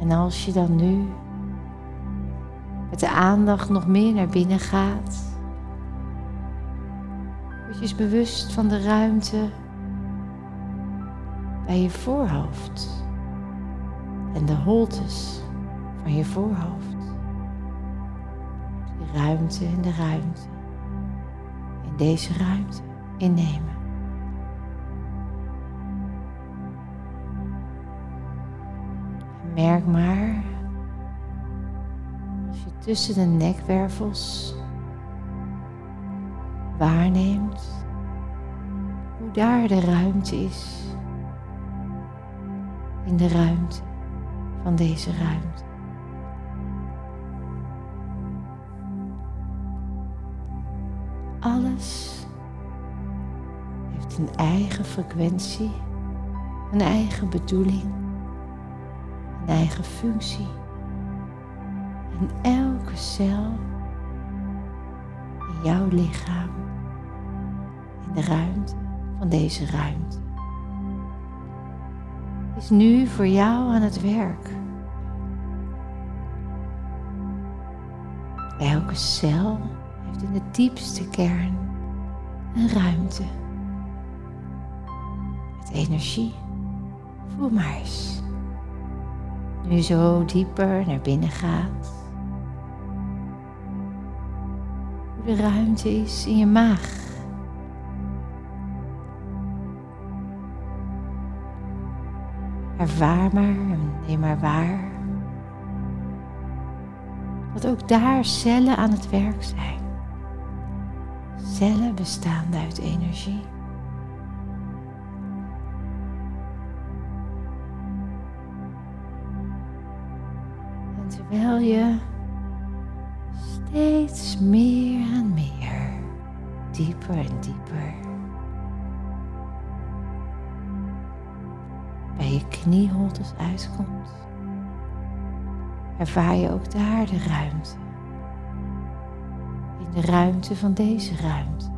En als je dan nu met de aandacht nog meer naar binnen gaat, word je eens bewust van de ruimte bij je voorhoofd en de holtes van je voorhoofd. De ruimte en de ruimte. In deze ruimte innemen. Merk maar als je tussen de nekwervels waarneemt hoe daar de ruimte is. In de ruimte van deze ruimte. Alles heeft een eigen frequentie, een eigen bedoeling, eigen functie. En elke cel in jouw lichaam, in de ruimte van deze ruimte, is nu voor jou aan het werk. Elke cel heeft in de diepste kern een ruimte met energie. Voel maar eens. Nu zo dieper naar binnen gaat. Hoe de ruimte is in je maag. Ervaar maar en neem maar waar dat ook daar cellen aan het werk zijn. Cellen bestaande uit energie. Terwijl je steeds meer en meer, dieper en dieper, bij je knieholtes uitkomt, ervaar je ook daar de ruimte. In de ruimte van deze ruimte.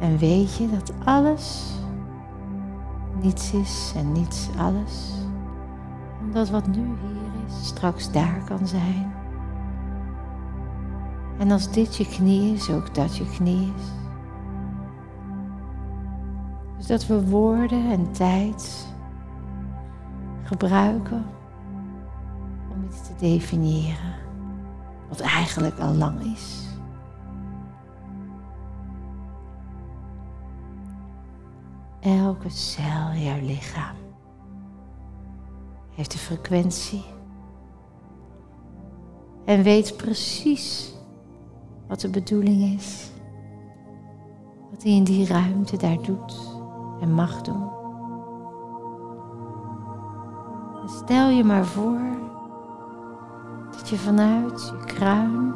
En weet je dat alles niets is en niets alles. Omdat wat nu hier is, straks daar kan zijn. En als dit je knie is, ook dat je knie is. Dus dat we woorden en tijd gebruiken om iets te definiëren wat eigenlijk al lang is. Elke cel in jouw lichaam heeft een frequentie en weet precies wat de bedoeling is, wat hij in die ruimte daar doet en mag doen. Stel je maar voor dat je vanuit je kruin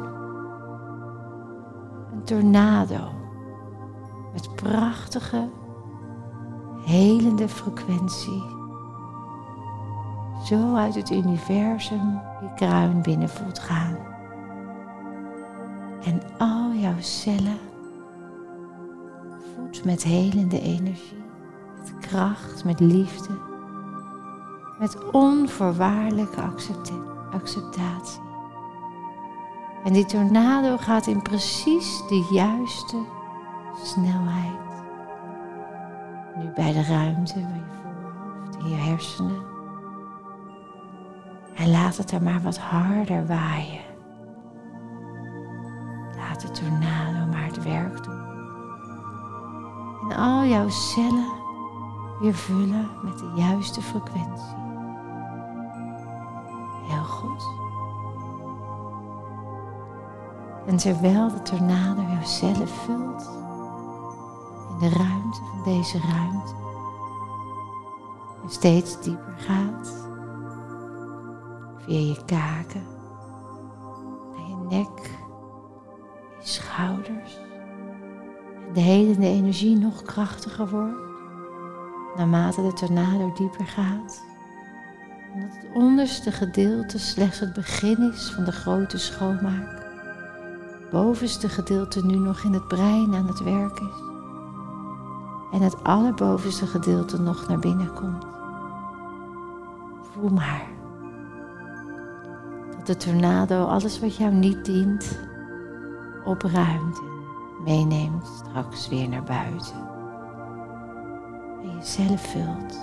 een tornado met prachtige, helende frequentie zo uit het universum je kruin binnen voelt gaan. En al jouw cellen voedt met helende energie, met kracht, met liefde met onvoorwaardelijke acceptatie. En die tornado gaat in precies de juiste snelheid. Nu bij de ruimte van je voorhoofd en je hersenen. En laat het er maar wat harder waaien. Laat de tornado maar het werk doen. En al jouw cellen weer vullen met de juiste frequentie. En terwijl de tornado jouw cellen vult in de ruimte van deze ruimte en steeds dieper gaat via je kaken naar je nek, je schouders de hele energie nog krachtiger wordt naarmate de tornado dieper gaat. En dat het onderste gedeelte slechts het begin is van de grote schoonmaak bovenste gedeelte nu nog in het brein aan het werk is. En het allerbovenste gedeelte nog naar binnen komt. voel maar de tornado alles wat jou niet dient opruimt en meeneemt straks weer naar buiten. En jezelf vult.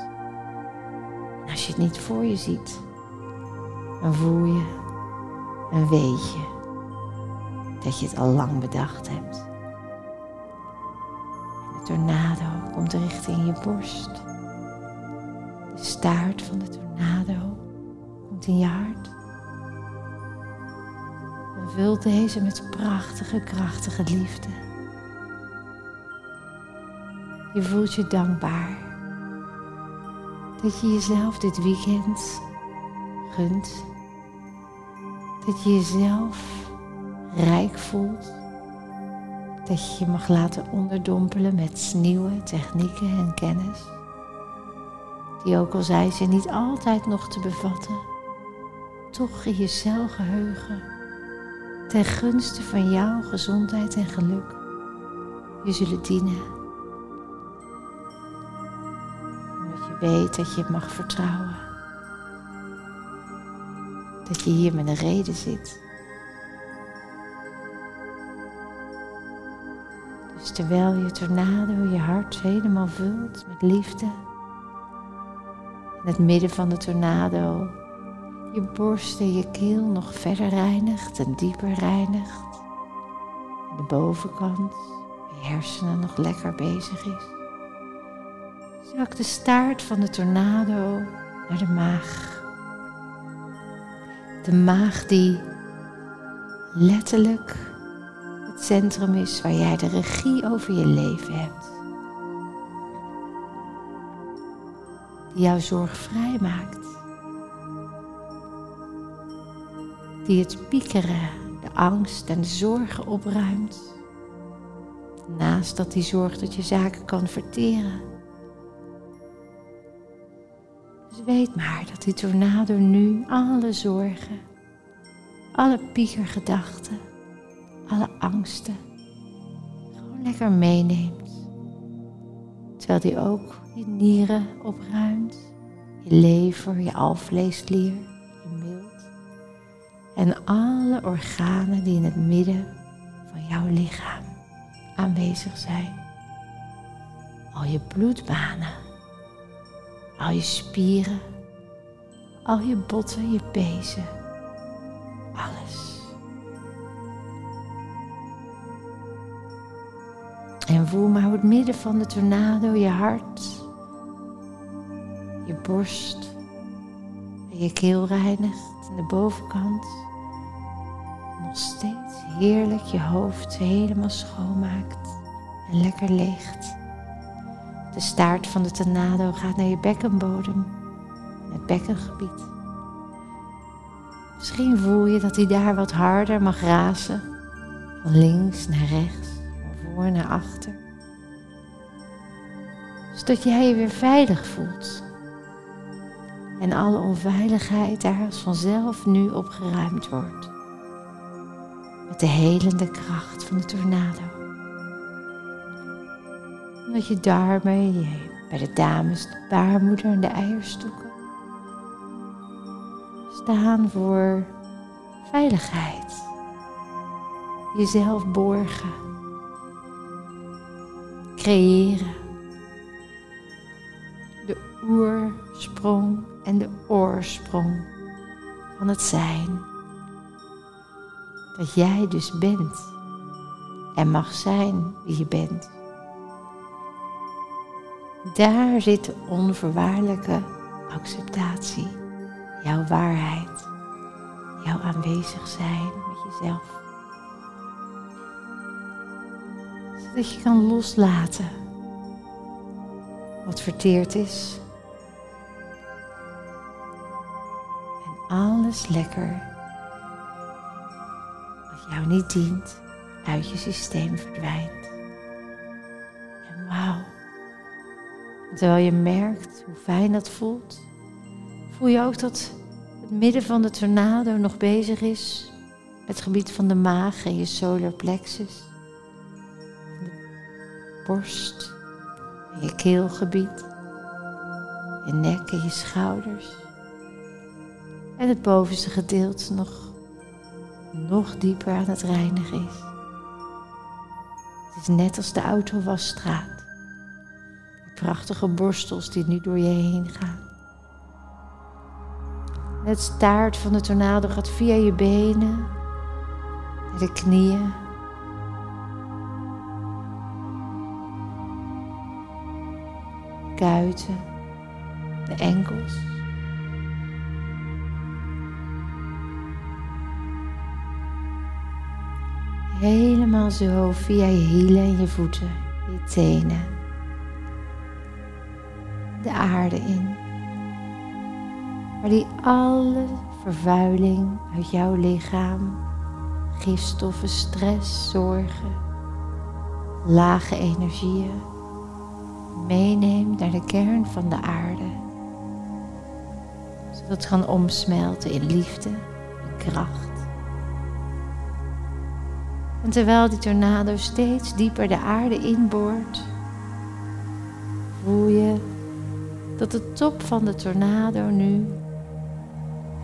Als je het niet voor je ziet, dan voel je en weet je dat je het al lang bedacht hebt. En de tornado komt richting je borst. De staart van de tornado komt in je hart. En vult deze met prachtige, krachtige liefde. Je voelt je dankbaar dat je jezelf dit weekend gunt. Dat je jezelf rijk voelt. Dat je je mag laten onderdompelen met nieuwe technieken en kennis. Die ook al zijn ze niet altijd nog te bevatten, toch in je celgeheugen ten gunste van jouw gezondheid en geluk je zullen dienen. Omdat je weet dat je mag vertrouwen. Dat je hier met een reden zit. Dus terwijl je tornado je hart helemaal vult met liefde. In het midden van de tornado je borst en je keel nog verder reinigt en dieper reinigt. De bovenkant, je hersenen nog lekker bezig is. Zak de staart van de tornado naar de maag. De maag die letterlijk het centrum is waar jij de regie over je leven hebt. Die jou zorgvrij maakt. Die het piekeren, de angst en de zorgen opruimt. Naast dat die zorgt dat je zaken kan verteren. Dus weet maar dat die tornado nu alle zorgen, alle piekergedachten, alle angsten gewoon lekker meeneemt. Terwijl die ook je nieren opruimt, je lever, je alvleesklier, en alle organen die in het midden van jouw lichaam aanwezig zijn. Al je bloedbanen, al je spieren, al je botten, je pezen, alles. En voel maar hoe het midden van de tornado je hart, je borst en je keel reinigt en de bovenkant. Steeds heerlijk je hoofd helemaal schoonmaakt en lekker leegt. De staart van de tornado gaat naar je bekkenbodem, het bekkengebied. Misschien voel je dat hij daar wat harder mag razen, van links naar rechts voor naar achter. Zodat jij je weer veilig voelt. En alle onveiligheid daar als vanzelf nu opgeruimd wordt. Met de helende kracht van de tornado. Omdat je darmen, bij de dames, de baarmoeder en de eierstokken staan voor veiligheid. Jezelf borgen creëren. De oersprong en de oorsprong van het zijn. Dat jij dus bent en mag zijn wie je bent. Daar zit de onvoorwaardelijke acceptatie, jouw waarheid, jouw aanwezig zijn met jezelf. dat je kan loslaten wat verteerd is. En alles lekker jou niet dient uit je systeem verdwijnt. En wauw. Terwijl je merkt hoe fijn dat voelt, voel je ook dat het midden van de tornado nog bezig is met het gebied van de maag en je solar plexus borst, je keelgebied, je nek en je schouders, En het bovenste gedeelte nog, nog dieper aan het reinigen is. Het is net als de autowasstraat. Prachtige borstels die nu door je heen gaan. Het staart van de tornado gaat via je benen, naar de knieën. Kuiten, de enkels. Helemaal zo via je hielen en je voeten, je tenen. De aarde in waar die alle vervuiling uit jouw lichaam, gifstoffen, stress, zorgen, lage energieën meeneemt naar de kern van de aarde. Zodat het kan omsmelten in liefde en kracht. En terwijl die tornado steeds dieper de aarde inboort, voel je dat de top van de tornado nu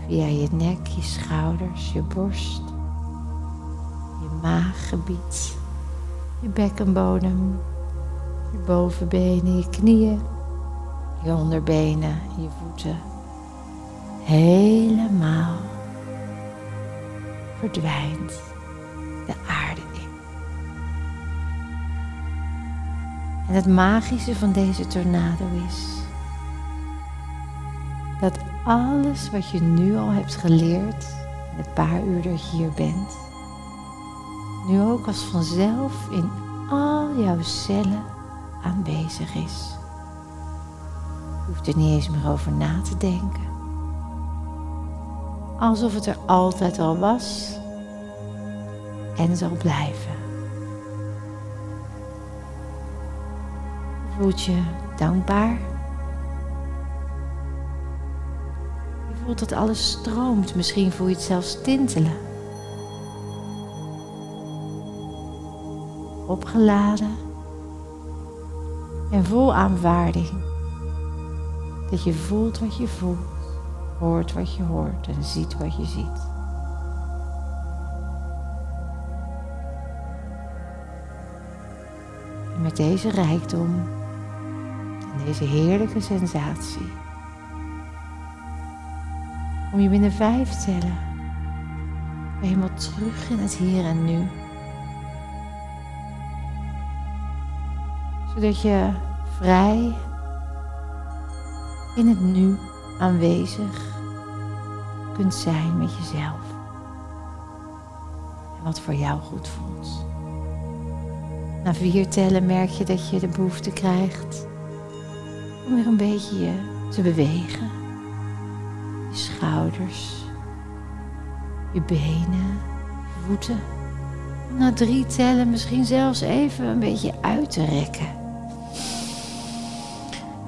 via je nek, je schouders, je borst, je maaggebied, je bekkenbodem, je bovenbenen, je knieën, je onderbenen, je voeten. Helemaal verdwijnt de aarde En het magische van deze tornado is dat alles wat je nu al hebt geleerd het paar uur dat je hier bent, nu ook als vanzelf in al jouw cellen aanwezig is. Je hoeft er niet eens meer over na te denken. Alsof het er altijd al was en zal blijven. Voelt je dankbaar voelt dat alles stroomt. Misschien voel je het zelfs tintelen. Opgeladen en vol aanvaarding. Dat je voelt wat je voelt, hoort wat je hoort en ziet wat je ziet. En met deze rijkdom en deze heerlijke sensatie om je binnen vijf tellen helemaal terug in het hier en nu. Zodat je vrij in het nu aanwezig kunt zijn met jezelf. En wat voor jou goed voelt. Na vier tellen merk je dat je de behoefte krijgt om weer een beetje te bewegen je schouders, je benen, je voeten. Na drie tellen misschien zelfs even een beetje uit te rekken.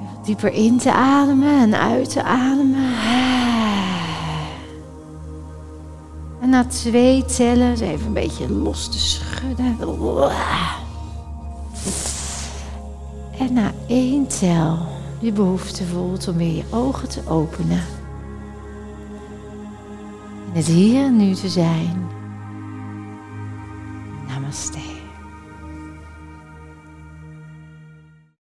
Even dieper in te ademen en uit te ademen. En na twee tellen even een beetje los te schudden. En na één tel je behoefte voelt om weer je ogen te openen het hier en nu te zijn.